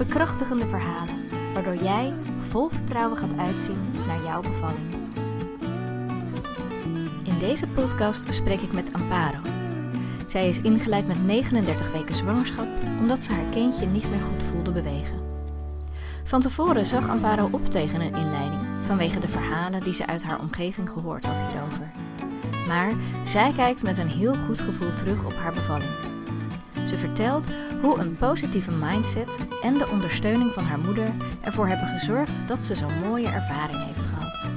Bekrachtigende verhalen, waardoor jij vol vertrouwen gaat uitzien naar jouw bevalling. In deze podcast spreek ik met Amparo. Zij is ingeleid met 39 weken zwangerschap omdat ze haar kindje niet meer goed voelde bewegen. Van tevoren zag Amparo op tegen een inleiding vanwege de verhalen die ze uit haar omgeving gehoord had hierover. Maar zij kijkt met een heel goed gevoel terug op haar bevalling. Ze vertelt hoe een positieve mindset en de ondersteuning van haar moeder ervoor hebben gezorgd dat ze zo'n mooie ervaring heeft gehad.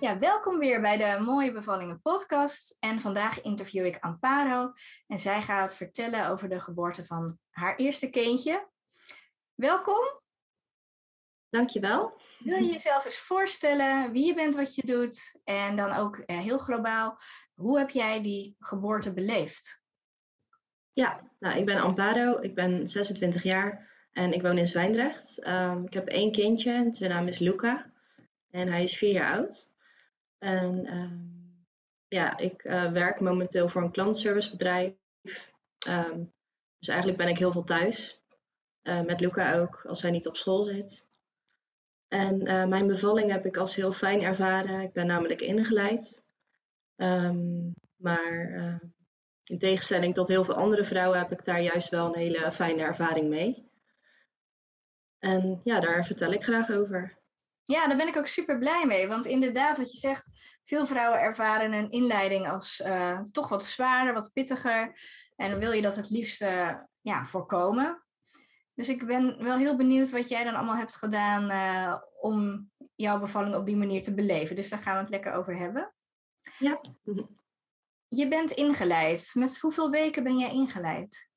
Ja, welkom weer bij de Mooie Bevallingen podcast. En vandaag interview ik Amparo en zij gaat vertellen over de geboorte van haar eerste kindje. Welkom. Dankjewel. Wil je jezelf eens voorstellen wie je bent, wat je doet en dan ook eh, heel globaal, hoe heb jij die geboorte beleefd? Ja, nou, ik ben Amparo, ik ben 26 jaar en ik woon in Zwijndrecht. Um, ik heb één kindje zijn naam is Luca en hij is vier jaar oud. En um, ja, ik uh, werk momenteel voor een klantenservicebedrijf. Um, dus eigenlijk ben ik heel veel thuis. Uh, met Luca ook, als hij niet op school zit. En uh, mijn bevalling heb ik als heel fijn ervaren. Ik ben namelijk ingeleid. Maar in tegenstelling tot heel veel andere vrouwen heb ik daar juist wel een hele fijne ervaring mee. En ja, daar vertel ik graag over. Ja, daar ben ik ook super blij mee. Want inderdaad, wat je zegt, veel vrouwen ervaren een inleiding als uh, toch wat zwaarder, wat pittiger. En dan wil je dat het liefst ja, voorkomen. Dus ik ben wel heel benieuwd wat jij dan allemaal hebt gedaan uh, om jouw bevalling op die manier te beleven. Dus daar gaan we het lekker over hebben. Ja. Je bent ingeleid. Met hoeveel weken ben jij ingeleid?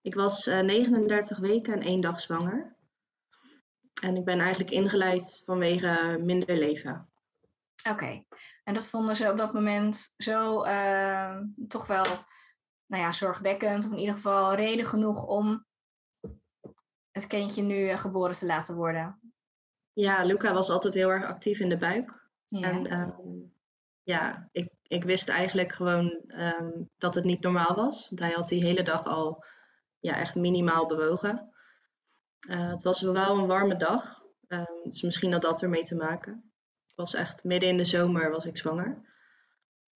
Ik was uh, 39 weken en één dag zwanger. En ik ben eigenlijk ingeleid vanwege minder leven. Oké. Okay. En dat vonden ze op dat moment zo uh, toch wel nou ja, zorgwekkend. Of in ieder geval reden genoeg om het kindje nu eh, geboren te laten worden? Ja, Luca was altijd heel erg actief in de buik. Ja. En um, ja, ik, ik wist eigenlijk gewoon um, dat het niet normaal was. Want hij had die hele dag al ja, echt minimaal bewogen. Uh, het was wel een warme dag. Um, dus misschien had dat ermee te maken. Het was echt midden in de zomer was ik zwanger.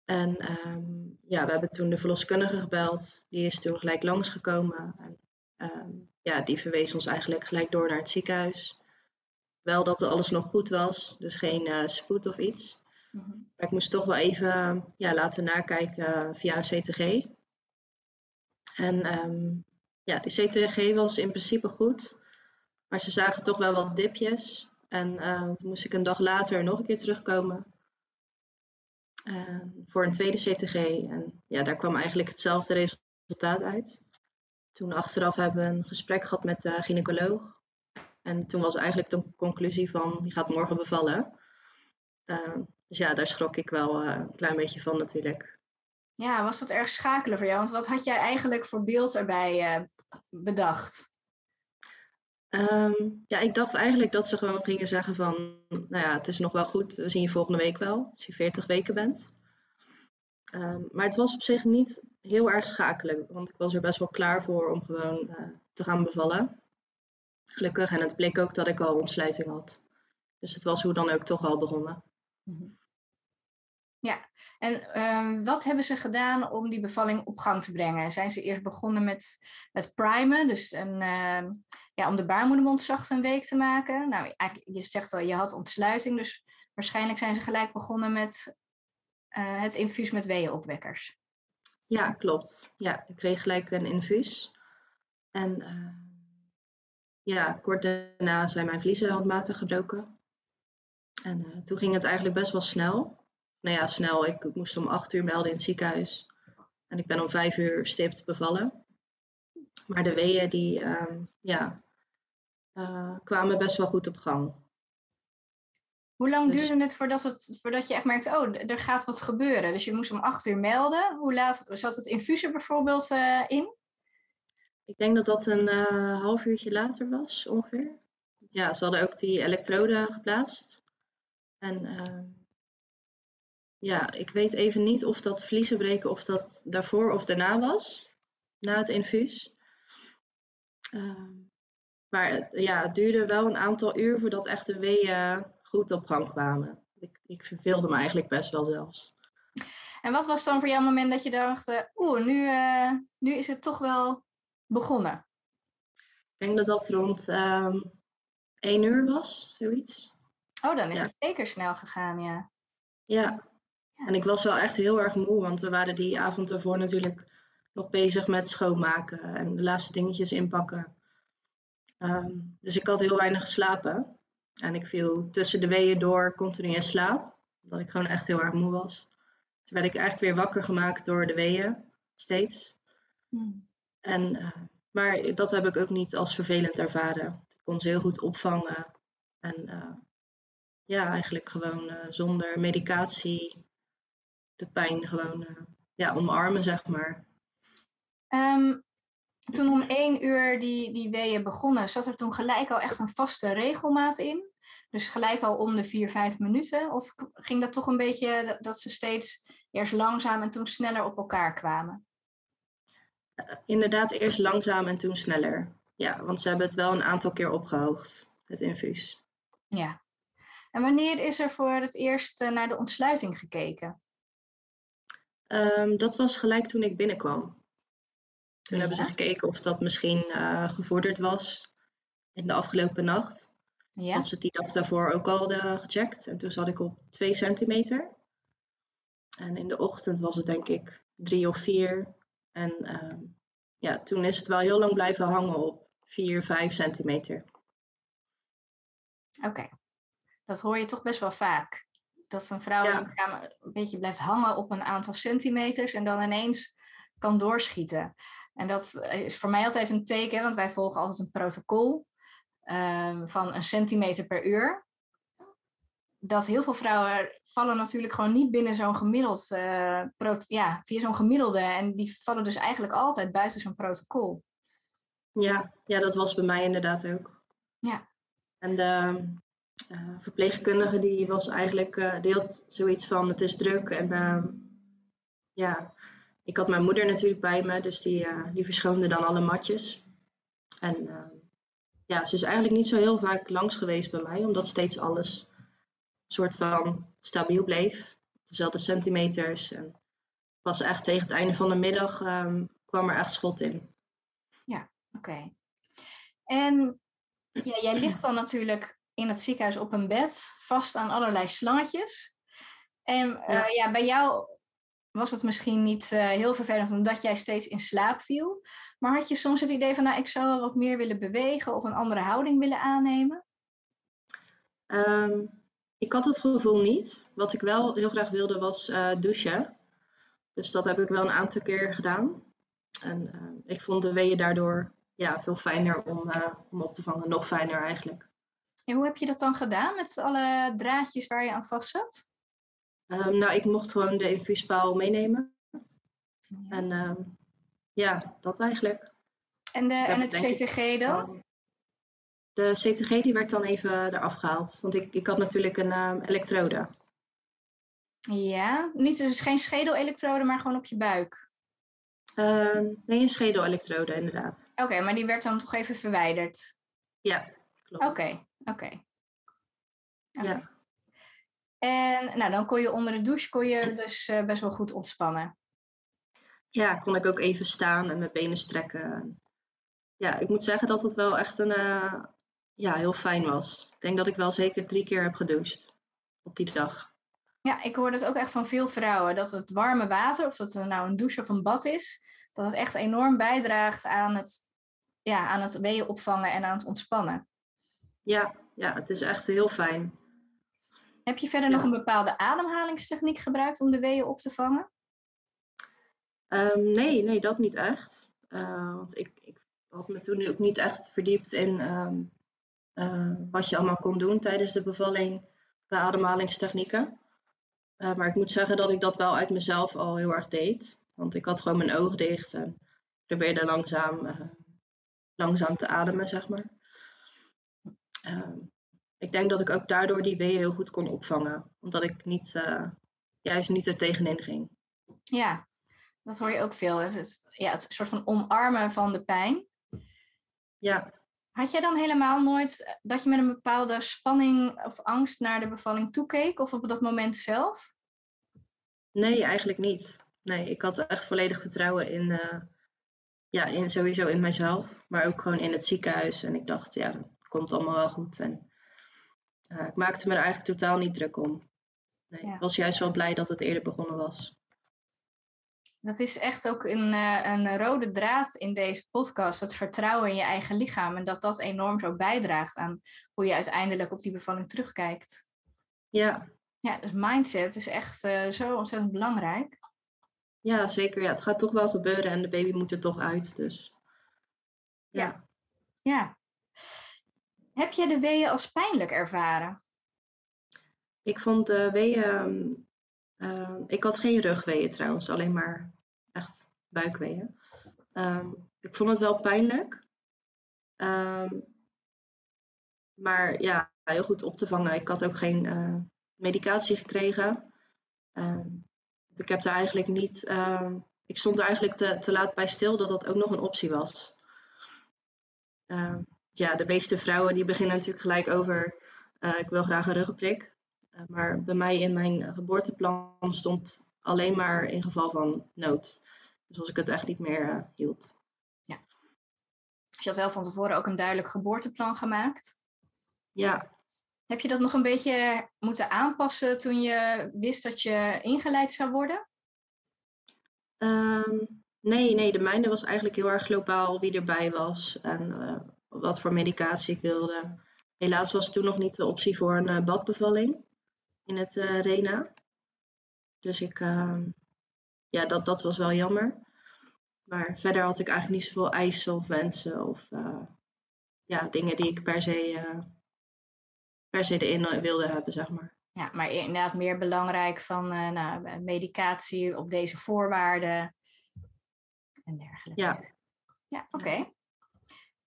En ja, we hebben toen de verloskundige gebeld. Die is toen gelijk langsgekomen. En, ja, die verwees ons eigenlijk gelijk door naar het ziekenhuis. Wel dat alles nog goed was, dus geen uh, spoed of iets. -hmm. Maar ik moest toch wel even ja, laten nakijken via een CTG. En um, ja, die CTG was in principe goed. Maar ze zagen toch wel wat dipjes. En uh, toen moest ik een dag later nog een keer terugkomen. Voor een tweede CTG. En ja, daar kwam eigenlijk hetzelfde resultaat uit. Toen achteraf hebben we een gesprek gehad met de gynaecoloog. En toen was eigenlijk de conclusie van, die gaat morgen bevallen. Uh, dus ja, daar schrok ik wel uh, een klein beetje van natuurlijk. Ja, was dat erg schakelen voor jou? Want wat had jij eigenlijk voor beeld erbij uh, bedacht? Um, ja, ik dacht eigenlijk dat ze gewoon gingen zeggen van, nou ja, het is nog wel goed, we zien je volgende week wel, als je 40 weken bent. Um, maar het was op zich niet heel erg schakelijk, want ik was er best wel klaar voor om gewoon uh, te gaan bevallen. Gelukkig, en het bleek ook dat ik al ontsluiting had. Dus het was hoe dan ook toch al begonnen. Mm-hmm. Ja, en um, wat hebben ze gedaan om die bevalling op gang te brengen? Zijn ze eerst begonnen met het primen, dus een, uh, ja, om de baarmoedermond zacht een week te maken? Nou, eigenlijk, je zegt al, je had ontsluiting, dus waarschijnlijk zijn ze gelijk begonnen met uh, het infuus met weeënopwekkers. Ja, klopt. Ja, ik kreeg gelijk een infuus. En uh, ja, kort daarna zijn mijn vliezen handmatig gebroken. En uh, toen ging het eigenlijk best wel snel. Nou ja, snel. Ik, moest om acht uur melden in het ziekenhuis. En ik ben om vijf uur stipt bevallen. Maar de weeën die ehm, ja, uh, kwamen best wel goed op gang. Hoe lang dus... duurde het voordat, het voordat je echt merkt, oh, er gaat wat gebeuren? Dus je moest om acht uur melden. Hoe laat zat het infuser bijvoorbeeld uh, in? Ik denk dat dat een uh, half uurtje later was, ongeveer. Ja, ze hadden ook die elektroden geplaatst. En uh, ja, ik weet even niet of dat vliezen breken of dat daarvoor of daarna was. Na het infuus. Uh, maar ja, het duurde wel een aantal uur voordat echt de weeën goed op gang kwamen. Ik, ik verveelde me eigenlijk best wel zelfs. En wat was dan voor jou het moment dat je dacht, oeh, nu, uh, nu is het toch wel begonnen? Ik denk dat dat rond um, één uur was, zoiets. Oh, dan is het zeker snel gegaan, ja. ja. En ik was wel echt heel erg moe, want we waren die avond ervoor natuurlijk nog bezig met schoonmaken en de laatste dingetjes inpakken. Um, dus ik had heel weinig geslapen. En ik viel tussen de weeën door continu in slaap. Omdat ik gewoon echt heel erg moe was. Toen werd ik eigenlijk weer wakker gemaakt door de weeën. Steeds. Hmm. En, uh, maar dat heb ik ook niet als vervelend ervaren. Ik kon ze heel goed opvangen. En uh, ja, eigenlijk gewoon uh, zonder medicatie de pijn gewoon ja, omarmen, zeg maar. Um, toen om één uur die, die weeën begonnen, zat er toen gelijk al echt een vaste regelmaat in? Dus gelijk al om de vier, vijf minuten? Of ging dat toch een beetje dat ze steeds eerst langzaam en toen sneller op elkaar kwamen? Uh, inderdaad, eerst langzaam en toen sneller. Ja, want ze hebben het wel een aantal keer opgehoogd, het infuus. Ja. En wanneer is er voor het eerst uh, naar de ontsluiting gekeken? Um, dat was gelijk toen ik binnenkwam. Toen hebben ze gekeken of dat misschien uh, gevorderd was in de afgelopen nacht. Ja. Had ze die dag daarvoor ook al hadden gecheckt. En toen zat ik op 2 centimeter. En in de ochtend was het denk ik 3 of 4. En uh, ja, toen is het wel heel lang blijven hangen op 4, 5 centimeter. Oké, okay. dat hoor je toch best wel vaak. Dat een vrouw ja. een beetje blijft hangen op een aantal centimeters en dan ineens kan doorschieten. En dat is voor mij altijd een teken, want wij volgen altijd een protocol um, van een centimeter per uur. Dat heel veel vrouwen vallen natuurlijk gewoon niet binnen zo'n gemiddeld, uh, ja, via zo'n gemiddelde. En die vallen dus eigenlijk altijd buiten zo'n protocol. Ja, ja, dat was bij mij inderdaad ook. Ja. En de uh, verpleegkundige die was eigenlijk, die had zoiets van het is druk en ehm, ja, ik had mijn moeder natuurlijk bij me, dus die, uh, die verschoonde dan alle matjes. En uh, ja, ze is eigenlijk niet zo heel vaak langs geweest bij mij, omdat steeds alles soort van stabiel bleef. Dezelfde centimeters. En pas echt tegen het einde van de middag um, kwam er echt schot in. Ja, oké. En ja, jij ligt dan natuurlijk in het ziekenhuis op een bed, vast aan allerlei slangetjes. En uh, ja. ja, bij jou was het misschien niet uh, heel vervelend omdat jij steeds in slaap viel. Maar had je soms het idee van, nou, ik zou wel wat meer willen bewegen of een andere houding willen aannemen? Um, ik had het gevoel niet. Wat ik wel heel graag wilde was uh, douchen. Dus dat heb ik wel een aantal keer gedaan. En uh, ik vond de weeën daardoor ja, veel fijner om, om op te vangen. Nog fijner eigenlijk. En hoe heb je dat dan gedaan met alle draadjes waar je aan vast zat? Um, nou, ik mocht gewoon de infuuspaal meenemen. Ja. En um, ja, dat eigenlijk. En, de, en het CTG dan? De CTG die werd dan even eraf gehaald. Want ik, ik had natuurlijk een um, elektrode. Ja, niet, dus geen schedelelektrode, maar gewoon op je buik? nee, een schedelelektrode inderdaad. Oké, maar die werd dan toch even verwijderd? Ja, klopt. Oké, oké. Ja. En nou, dan kon je onder de douche kon je dus uh, best wel goed ontspannen. Ja, kon ik ook even staan en mijn benen strekken. Ja, ik moet zeggen dat het wel echt een, uh, ja, heel fijn was. Ik denk dat ik wel zeker drie keer heb gedoucht op die dag. Ja, ik hoor dus ook echt van veel vrouwen dat het warme water, of dat het nou een douche of een bad is, dat het echt enorm bijdraagt aan het, ja, aan het weeën opvangen en aan het ontspannen. Ja, ja, het is echt heel fijn. Heb je verder nog een bepaalde ademhalingstechniek gebruikt om de weeën op te vangen? Um, nee, nee, dat niet echt. Uh, want ik, ik had me toen ook niet echt verdiept in ehm, eh, wat je allemaal kon doen tijdens de bevalling bij ademhalingstechnieken. Uh, maar ik moet zeggen dat ik dat wel uit mezelf al heel erg deed. Want ik had gewoon mijn ogen dicht en probeerde langzaam, langzaam te ademen, zeg maar. Ehm, ik denk dat ik ook daardoor die weeën heel goed kon opvangen. Omdat ik niet, juist niet er tegenin ging. Ja, dat hoor je ook veel. Het is ja, het soort van omarmen van de pijn. Ja. Had jij dan helemaal nooit eh, dat je met een bepaalde spanning of angst naar de bevalling toekeek? Of op dat moment zelf? Nee, eigenlijk niet. Nee, ik had echt volledig vertrouwen in, uh, ja, in sowieso in mijzelf, maar ook gewoon in het ziekenhuis. En ik dacht, ja, komt allemaal wel goed. En uh, ik maakte me er eigenlijk totaal niet druk om. Nee, Ik was juist wel blij dat het eerder begonnen was. Dat is echt ook een, uh, een rode draad in deze podcast, het vertrouwen in je eigen lichaam. En dat dat enorm zo bijdraagt aan hoe je uiteindelijk op die bevalling terugkijkt. Ja. Ja, dus mindset is echt uh, zo ontzettend belangrijk. Ja, zeker. Ja, het gaat toch wel gebeuren en de baby moet er toch uit. Dus. Ja. ja. ja. Heb je de weeën als pijnlijk ervaren? Ik vond de weeën Ehm, ik had geen rugweeën trouwens, alleen maar echt buikweeën. Ehm, ik vond het wel pijnlijk. Ehm, maar ja, heel goed op te vangen. Ik had ook geen uh, medicatie gekregen. ik heb daar eigenlijk niet. ik stond er eigenlijk te, te laat bij stil dat dat ook nog een optie was. Ja, de meeste vrouwen die beginnen natuurlijk gelijk over. Uh, ik wil graag een ruggenprik. Eh, maar bij mij in mijn geboorteplan stond alleen maar in geval van nood. Dus als ik het echt niet meer uh, hield. Ja. Dus je had wel van tevoren ook een duidelijk geboorteplan gemaakt. Ja. Heb je dat nog een beetje moeten aanpassen toen je wist dat je ingeleid zou worden? Um, nee, nee, de mijne was eigenlijk heel erg globaal wie erbij was en wat voor medicatie ik wilde. Helaas was toen nog niet de optie voor een badbevalling in het uh, Rena. Dus ik, uh, ja, dat, dat was wel jammer. Maar verder had ik eigenlijk niet zoveel eisen of wensen of uh, ja, dingen die ik per se, per se erin wilde hebben, zeg maar. Ja, maar inderdaad meer belangrijk van nou, medicatie op deze voorwaarden en dergelijke. Ja. Ja, oké.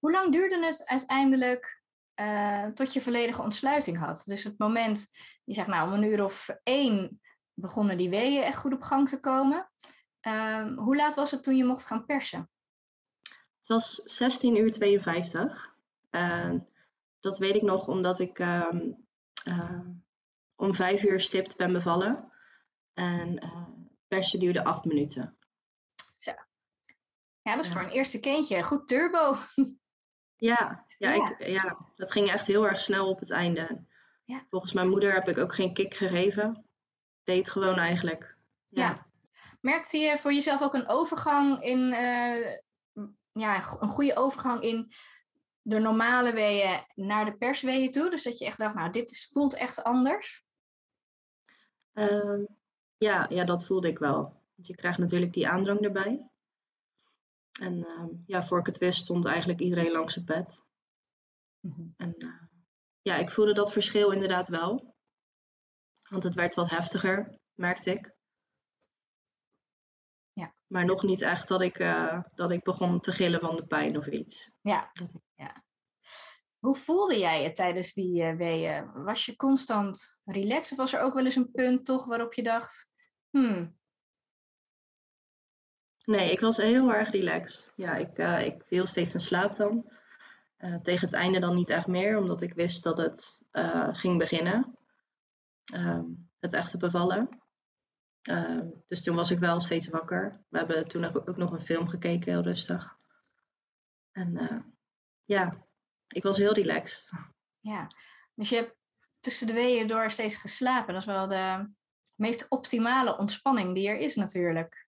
Hoe lang duurde het uiteindelijk uh, tot je volledige ontsluiting had. Dus het moment, je zegt nou om een uur of één begonnen die weeën echt goed op gang te komen. Uh, hoe laat was het toen je mocht gaan persen? Het was 16 uur 52. Uh, dat weet ik nog omdat ik ehm, eh, om vijf uur stipt ben bevallen. En eh, persen duurde acht minuten. Zo. Ja, dat is voor een eerste kindje goed turbo. Ja, ja, Ik, ja, dat ging echt heel erg snel op het einde. Ja. Volgens mijn moeder heb ik ook geen kick gegeven. Deed gewoon eigenlijk. Ja. Merkte je voor jezelf ook een overgang in, uh, ja, een goede overgang in de normale weeën naar de persweeën toe? Dus dat je echt dacht, nou, dit is, voelt echt anders? Uh, ja, ja, dat voelde ik wel. Want je krijgt natuurlijk die aandrang erbij. En uh, ja, voor ik het wist stond eigenlijk iedereen langs het bed. Mhm. En uh, ja, ik voelde dat verschil inderdaad wel. Want het werd wat heftiger, merkte ik. Ja. Maar nog niet echt dat ik, uh, dat ik begon te gillen van de pijn of iets. Ja. ja. Hoe voelde jij je tijdens die uh, weeën? Was je constant relaxed of was er ook wel eens een punt toch waarop je dacht... Hmm, Nee, ik was heel erg relaxed. Ja, ik, uh, ik viel steeds in slaap dan. Uh, tegen het einde dan niet echt meer, omdat ik wist dat het uh, ging beginnen. Ehm, het echte bevallen. Ehm, dus toen was ik wel steeds wakker. We hebben toen ook nog een film gekeken, heel rustig. En ja, ik was heel relaxed. Ja, dus je hebt tussen de weeën door steeds geslapen. Dat is wel de meest optimale ontspanning die er is natuurlijk.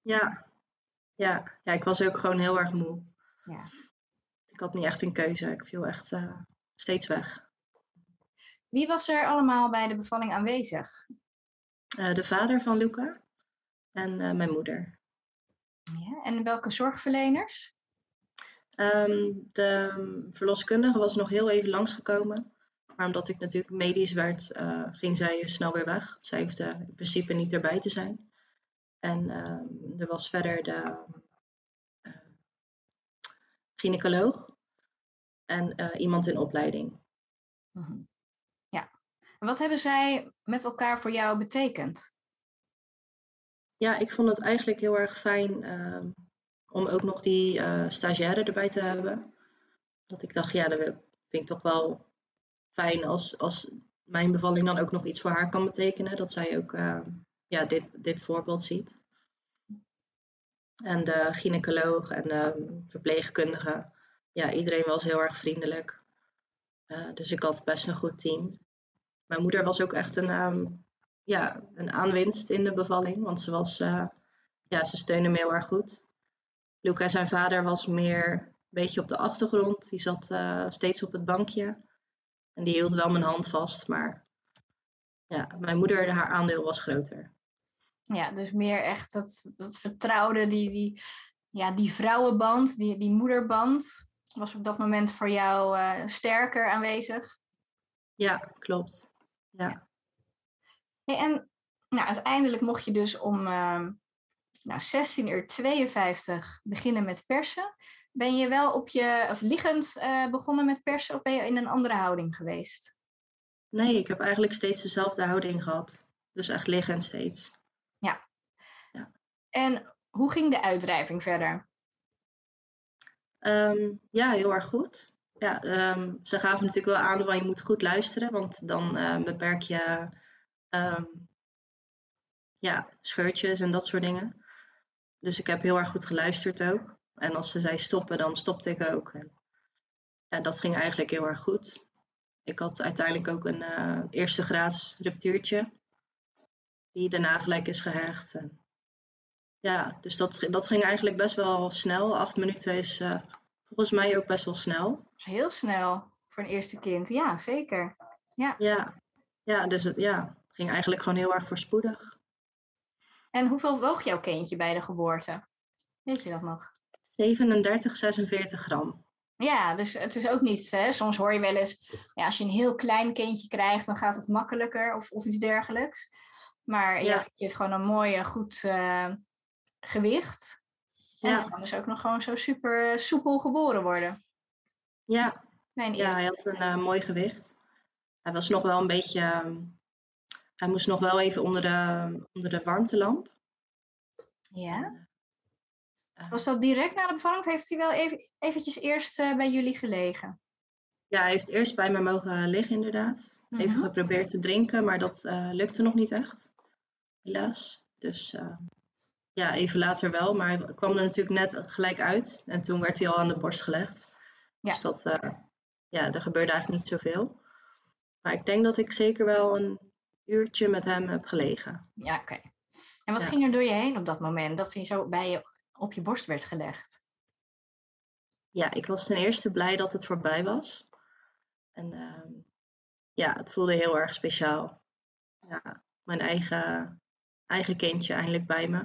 Ja, ja, ja, ik was ook gewoon heel erg moe. Ja. Ik had niet echt een keuze. Ik viel echt uh, steeds weg. Wie was er allemaal bij de bevalling aanwezig? Uh, de vader van Luca en uh, mijn moeder. Ja, en welke zorgverleners? Ehm, de verloskundige was nog heel even langsgekomen. Maar omdat ik natuurlijk medisch werd, ging zij snel weer weg. Zij hoefde in principe niet erbij te zijn. En ehm, er was verder de uh, gynaecoloog en uh, iemand in opleiding. Mhm. Ja. En wat hebben zij met elkaar voor jou betekend? Ja, ik vond het eigenlijk heel erg fijn ehm, om ook nog die stagiaire erbij te hebben. Dat ik dacht, ja, dat vind ik toch wel fijn als, als mijn bevalling dan ook nog iets voor haar kan betekenen. Dat zij ook ja, dit, dit voorbeeld ziet. En de gynaecoloog en de verpleegkundige, ja, iedereen was heel erg vriendelijk. Uh, dus ik had best een goed team. Mijn moeder was ook echt een, um, ja, een aanwinst in de bevalling, want ze, was, uh, ja, ze steunde me heel erg goed. Luca, zijn vader, was meer een beetje op de achtergrond. Die zat uh, steeds op het bankje. En die hield wel mijn hand vast, maar ja, mijn moeder, haar aandeel was groter. Ja, dus meer echt dat, dat vertrouwde, die, die, ja, die vrouwenband, die, die moederband, was op dat moment voor jou uh, sterker aanwezig? Ja, klopt. Ja. Hey, en nou, uiteindelijk mocht je dus om uh, nou, 16 uur 52 beginnen met persen. Ben je wel op je, of liggend uh, begonnen met persen of ben je in een andere houding geweest? Nee, ik heb eigenlijk steeds dezelfde houding gehad. Dus echt liggend steeds. Ja. ja. En hoe ging de uitdrijving verder? Um, ja, heel erg goed. Ja, um, ze gaven natuurlijk wel aan, van je moet goed luisteren, want dan uh, beperk je um, ja, scheurtjes en dat soort dingen. Dus ik heb heel erg goed geluisterd ook. En als ze zei stoppen, dan stopte ik ook. En ja, dat ging eigenlijk heel erg goed. Ik had uiteindelijk ook een uh, eerste graads ruptuurtje. Die daarna gelijk is gehecht. En ja, dus dat, dat ging eigenlijk best wel snel. Acht minuten is uh, volgens mij ook best wel snel. heel snel voor een eerste kind. Ja, zeker. Ja, ja, ja dus het ja, ging eigenlijk gewoon heel erg voorspoedig. En hoeveel woog jouw kindje bij de geboorte? Weet je dat nog? 37, 46 gram. Ja, dus het is ook niet, hè? soms hoor je wel eens, ja, als je een heel klein kindje krijgt, dan gaat het makkelijker of, of iets dergelijks. Maar ja, ja je hebt gewoon een mooie, goed uh, gewicht. En ja. dan kan dus ook nog gewoon zo super soepel geboren worden. Ja, ja hij had een uh, mooi gewicht. Hij was nog wel een beetje, uh, hij moest nog wel even onder de, onder de warmtelamp. Ja. Was dat direct na de bevalling of heeft hij wel even, eventjes eerst uh, bij jullie gelegen? Ja, hij heeft eerst bij me mogen liggen inderdaad. Mm -hmm. Even geprobeerd te drinken, maar dat uh, lukte nog niet echt. Helaas. Dus uh, ja, even later wel. Maar hij kwam er natuurlijk net gelijk uit. En toen werd hij al aan de borst gelegd. Ja. Dus dat, ja, er gebeurde eigenlijk niet zoveel. Maar ik denk dat ik zeker wel een uurtje met hem heb gelegen. Ja, oké. Okay. En wat ja. ging er door je heen op dat moment? Dat hij zo bij je op je borst werd gelegd? Ja, ik was ten eerste blij dat het voorbij was. En uh, ja, het voelde heel erg speciaal. Ja, mijn eigen, eigen kindje eindelijk bij me.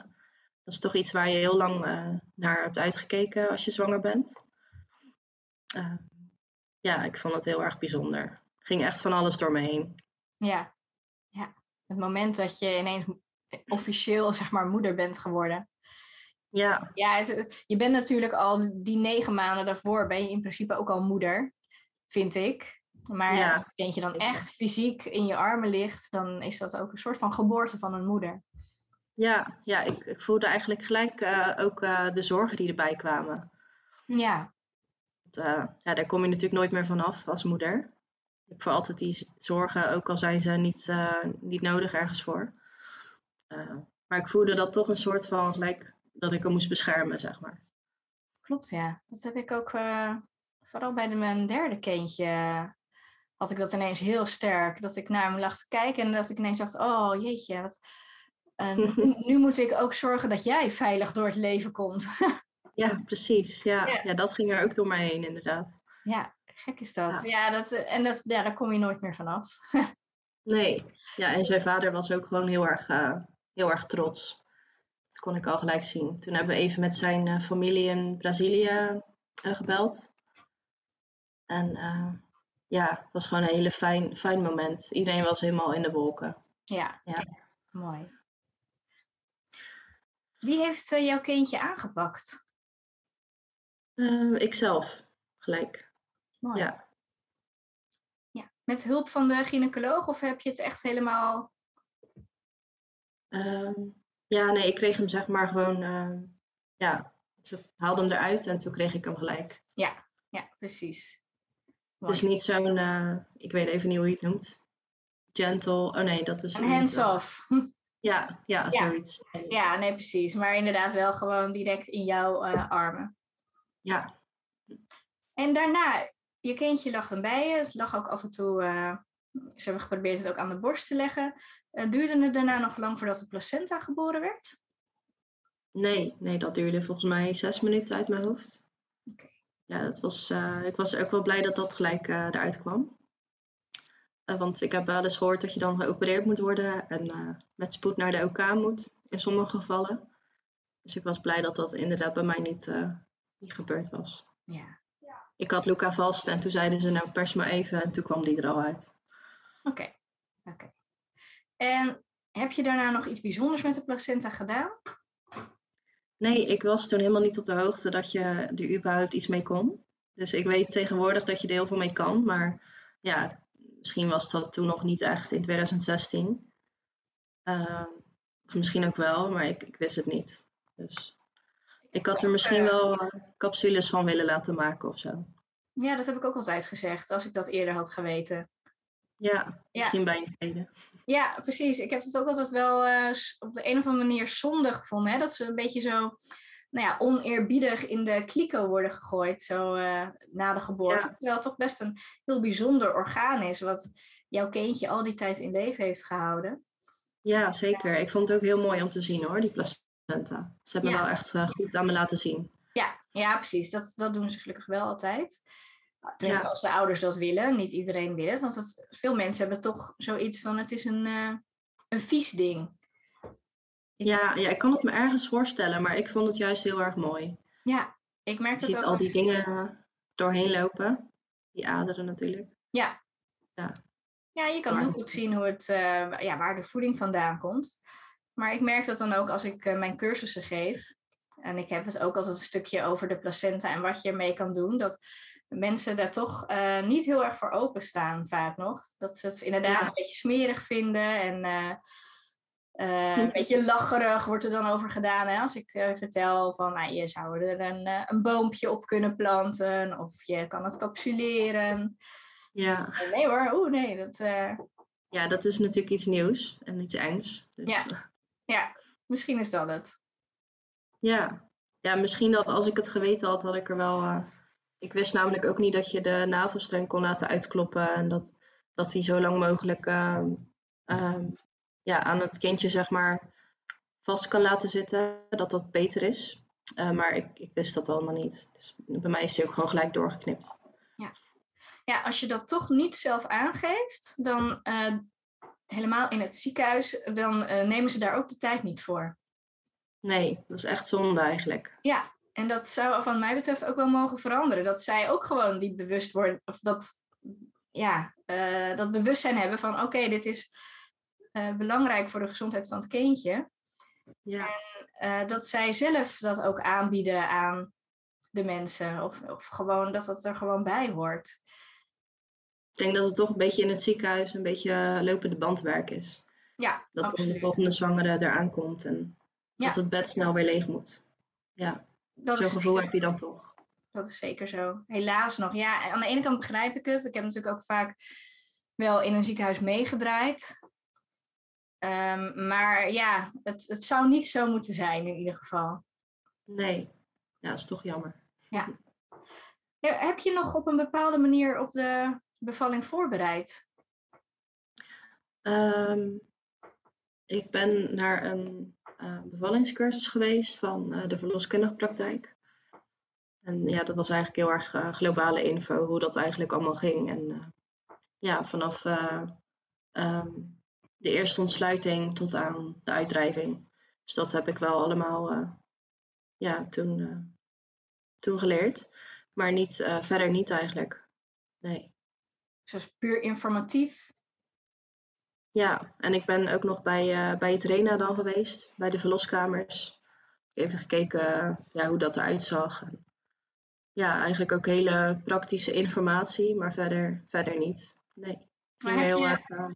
Dat is toch iets waar je heel lang uh, naar hebt uitgekeken als je zwanger bent. Uh, ja, ik vond het heel erg bijzonder. Ging echt van alles door me heen. Ja, ja. Het moment dat je ineens officieel zeg maar moeder bent geworden. Ja, ja het, je bent natuurlijk al die negen maanden daarvoor ben je in principe ook al moeder, vind ik. Maar ja. als het kindje dan echt fysiek in je armen ligt, dan is dat ook een soort van geboorte van een moeder. Ja, ja ik, ik voelde eigenlijk gelijk uh, ook uh, de zorgen die erbij kwamen. Ja. Uh, ja, daar kom je natuurlijk nooit meer vanaf als moeder. Ik heb voor altijd die zorgen, ook al zijn ze niet, niet nodig ergens voor. maar ik voelde dat toch een soort van gelijk dat ik hem moest beschermen, zeg maar. Klopt, ja. Dat heb ik ook, uh, vooral bij de, mijn derde kindje, had ik dat ineens heel sterk. Dat ik naar hem lag te kijken en dat ik ineens dacht, oh jeetje, wat... Nu moet ik ook zorgen dat jij veilig door het leven komt. ja, precies. Ja. ja. Ja. dat ging er ook door mij heen, inderdaad. Ja, gek is dat. Ja, ja dat, en dat, ja, daar kom je nooit meer vanaf. nee, ja, en zijn vader was ook gewoon heel erg, uh, heel erg trots. Dat kon ik al gelijk zien. Toen hebben we even met zijn uh, familie in Brazilië gebeld. En ja, het was gewoon een hele fijn, fijn moment. Iedereen was helemaal in de wolken. Ja, ja. mooi. Wie heeft jouw kindje aangepakt? Uh, ikzelf, gelijk. Mooi. Ja. ja. Met hulp van de gynaecoloog of heb je het echt helemaal... Ehm, ja, nee, ik kreeg hem zeg maar gewoon... Uh, ja, ze haalde hem eruit en toen kreeg ik hem gelijk. Ja, ja precies. Dus niet zo'n... Uh, ik weet even niet hoe je het noemt. Gentle. Oh nee, dat is... Een hands-off. Ja, ja, ja, zoiets. Ja, nee, precies. Maar inderdaad wel gewoon direct in jouw uh, armen. Ja. En daarna, je kindje lag dan bij je. Het lag ook af en toe, uh, ze hebben geprobeerd het ook aan de borst te leggen. Uh, duurde het daarna nog lang voordat de placenta geboren werd? Nee, nee, dat duurde volgens mij zes minuten uit mijn hoofd. Oké. Ja, dat was, uh, ik was ook wel blij dat dat gelijk eruit kwam. want ik heb wel eens gehoord dat je dan geopereerd moet worden en met spoed naar de OK moet, in sommige gevallen. Dus ik was blij dat dat inderdaad bij mij niet, die gebeurd was. Ja. Ik had Luca vast en toen zeiden ze nou pers maar even en toen kwam die er al uit. Oké, oké. En heb je daarna nog iets bijzonders met de placenta gedaan? Nee, ik was toen helemaal niet op de hoogte dat je er überhaupt iets mee kon. Dus ik weet tegenwoordig dat je er heel veel mee kan, maar ja, misschien was dat toen nog niet echt in 2016. Uh, of misschien ook wel, maar ik, ik wist het niet. Dus ik had er misschien wel eh, capsules van willen laten maken of zo. Ja, dat heb ik ook altijd gezegd, als ik dat eerder had geweten. Ja, misschien bij een tweede. Ja, precies. Ik heb het ook altijd wel uh, op de een of andere manier zonde gevonden. Hè? Dat ze een beetje zo nou ja, oneerbiedig in de kliko worden gegooid, zo uh, na de geboorte. Terwijl het toch best een heel bijzonder orgaan is, wat jouw kindje al die tijd in leven heeft gehouden. Ja, zeker. Ik vond het ook heel mooi om te zien hoor, die placenta. Ze hebben wel echt uh, goed aan me laten zien. Ja, ja precies. Dat, dat doen ze gelukkig wel altijd. Tenminste, ja. als de ouders dat willen. Niet iedereen wil het. Want dat, veel mensen hebben toch zoiets van: het is een, uh, een vies ding. Ja, ja, ik kan het me ergens voorstellen, maar ik vond het juist heel erg mooi. Ja, ik merk dat Je ziet al die dingen doorheen lopen. Die aderen natuurlijk. Ja. Ja, ja je kan heel goed zien hoe het, uh, ja, waar de voeding vandaan komt. Maar ik merk dat dan ook als ik uh, mijn cursussen geef. En ik heb het ook altijd een stukje over de placenta en wat je ermee kan doen. Dat mensen daar toch uh, niet heel erg voor openstaan vaak nog. Dat ze het inderdaad ja. een beetje smerig vinden en uh, een beetje lacherig wordt er dan over gedaan. Hè? Als ik vertel van nou, je zou er een, een boompje op kunnen planten of je kan het capsuleren. Ja. Nee hoor, oeh nee. Dat, Ja, dat is natuurlijk iets nieuws en iets engs. Dus, ja. ja, misschien is dat het. Ja. ja, misschien dat als ik het geweten had, had ik er wel. Ik wist namelijk ook niet dat je de navelstreng kon laten uitkloppen en dat, dat die zo lang mogelijk uh, uh, ja, aan het kindje, zeg maar, vast kan laten zitten. Dat dat beter is. maar ik, ik wist dat allemaal niet. Dus bij mij is hij ook gewoon gelijk doorgeknipt. Ja, ja als je dat toch niet zelf aangeeft, dan helemaal in het ziekenhuis, dan nemen ze daar ook de tijd niet voor. Nee, dat is echt zonde eigenlijk. Ja, en dat zou van mij betreft ook wel mogen veranderen. Dat zij ook gewoon die bewust worden, of dat, ja, uh, dat bewustzijn hebben van oké, dit is uh, belangrijk voor de gezondheid van het kindje. Ja. En uh, dat zij zelf dat ook aanbieden aan de mensen. Of, of gewoon dat dat er gewoon bij hoort. Ik denk dat het toch een beetje in het ziekenhuis een beetje lopende bandwerk is. Ja, dat absoluut. de volgende zwangere eraan komt en ja. dat het bed snel weer leeg moet. Ja, zo'n gevoel heb je dan toch. Dat is zeker zo. Helaas nog. Ja, aan de ene kant begrijp ik het. Ik heb natuurlijk ook vaak wel in een ziekenhuis meegedraaid. Um, maar ja, het, het zou niet zo moeten zijn in ieder geval. Nee, ja, dat is toch jammer. Ja. heb je nog op een bepaalde manier op de bevalling voorbereid? Um, ik ben naar een bevallingscursus geweest van uh, de verloskundige praktijk. En ja, dat was eigenlijk heel erg uh, globale info, hoe dat eigenlijk allemaal ging. En ja, vanaf um, de eerste ontsluiting tot aan de uitdrijving. Dus dat heb ik wel allemaal ja, toen, toen geleerd. Maar niet, verder niet eigenlijk. Nee. Dus puur informatief? Ja, en ik ben ook nog bij, uh, bij het RENA dan geweest, bij de verloskamers. Even gekeken ja, hoe dat eruit zag. Ja, eigenlijk ook hele praktische informatie, maar verder, verder niet. Nee. Maar heb, heel je, erg, uh...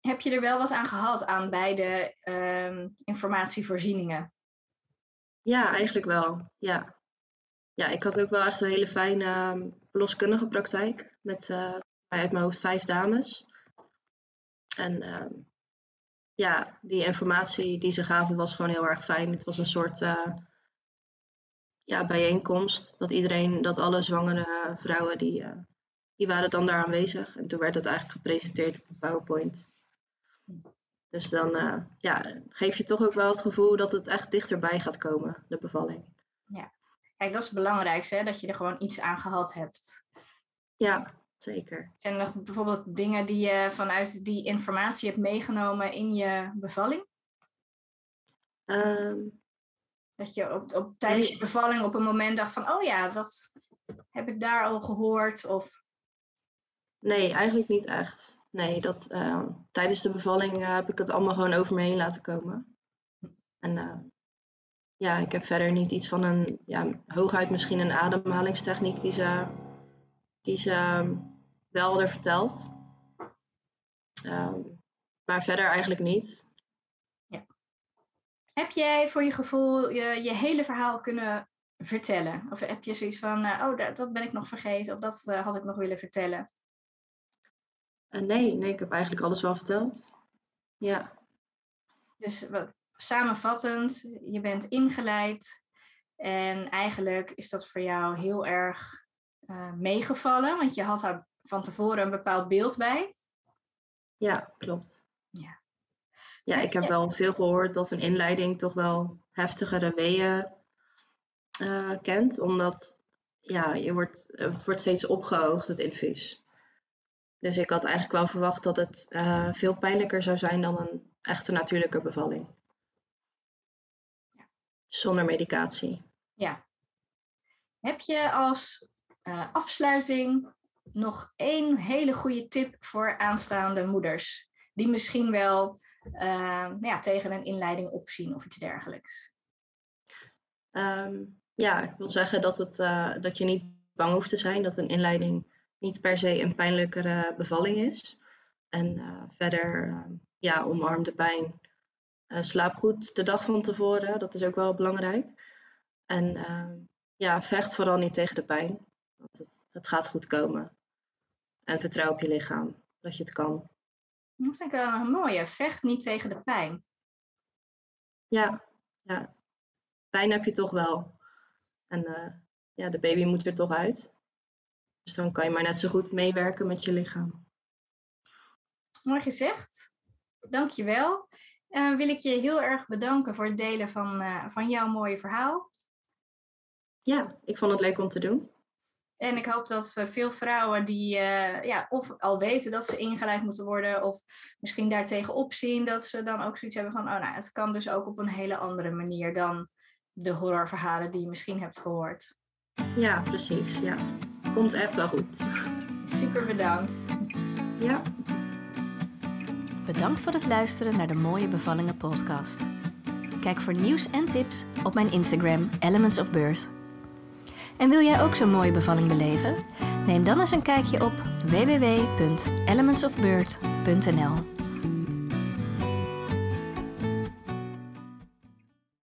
heb je er wel wat aan gehad aan beide uh, informatievoorzieningen? Ja, eigenlijk wel. Ja. ja, ik had ook wel echt een hele fijne ehm, verloskundige praktijk. Met uh, uit mijn hoofd vijf dames. En uh, ja, die informatie die ze gaven was gewoon heel erg fijn. Het was een soort uh, ja, bijeenkomst. Dat iedereen, dat alle zwangere vrouwen, die, uh, die waren dan daar aanwezig. En toen werd het eigenlijk gepresenteerd op een PowerPoint. Dus dan uh, ja, geef je toch ook wel het gevoel dat het echt dichterbij gaat komen, de bevalling. Ja, kijk, dat is het belangrijkste, hè? dat je er gewoon iets aan gehad hebt. Ja, zeker. Zijn er nog bijvoorbeeld dingen die je vanuit die informatie hebt meegenomen in je bevalling? Um, dat je op, op, tijdens je bevalling op een moment dacht van, oh ja, dat heb ik daar al gehoord? Of... Nee, eigenlijk niet echt. Nee, dat, uh, tijdens de bevalling uh, heb ik het allemaal gewoon over me heen laten komen. En uh, ja, ik heb verder niet iets van een, ja, hooguit misschien een ademhalingstechniek die ze, die ze ehm, wel hadden verteld. Ehm, maar verder eigenlijk niet. Ja. Heb jij voor je gevoel je, je hele verhaal kunnen vertellen? Of heb je zoiets van, oh, dat, dat ben ik nog vergeten, of dat had ik nog willen vertellen? Uh, nee, nee, ik heb eigenlijk alles wel verteld. Ja. Dus wat, samenvattend, je bent ingeleid en eigenlijk is dat voor jou heel erg uh, meegevallen, want je had daar van tevoren een bepaald beeld bij. Ja, klopt. Ja, ja ik heb wel veel gehoord dat een inleiding toch wel heftigere weeën uh, kent, omdat ja, je wordt, het wordt steeds opgehoogd, het infuus. Dus ik had eigenlijk wel verwacht dat het uh, veel pijnlijker zou zijn dan een echte natuurlijke bevalling. Zonder medicatie. Ja. Heb je als uh, afsluiting nog één hele goede tip voor aanstaande moeders? Die misschien wel uh, ja, tegen een inleiding opzien of iets dergelijks. Um, ja, ik wil zeggen dat, het, dat je niet bang hoeft te zijn dat een inleiding niet per se een pijnlijkere bevalling is. En uh, verder, uh, ja, omarm de pijn. Slaap goed de dag van tevoren, dat is ook wel belangrijk. En ja, vecht vooral niet tegen de pijn. Want het, het gaat goed komen. En vertrouw op je lichaam, dat je het kan. Dat vind ik wel een mooie. Vecht niet tegen de pijn. Ja, ja. Pijn heb je toch wel. En ja, de baby moet er toch uit. Dus dan kan je maar net zo goed meewerken met je lichaam. Mooi gezegd. Dankjewel. Uh, wil ik je heel erg bedanken voor het delen van, uh, van jouw mooie verhaal. Ja, ik vond het leuk om te doen. En ik hoop dat uh, veel vrouwen die ja, of al weten dat ze ingeleid moeten worden, of misschien daartegen opzien, dat ze dan ook zoiets hebben van, oh nou, het kan dus ook op een hele andere manier dan de horrorverhalen die je misschien hebt gehoord. Ja, precies. Ja komt echt wel goed. Super bedankt. Ja. Bedankt voor het luisteren naar de Mooie Bevallingen podcast. Kijk voor nieuws en tips op mijn Instagram Elements of Birth. En wil jij ook zo'n mooie bevalling beleven? Neem dan eens een kijkje op www.elementsofbirth.nl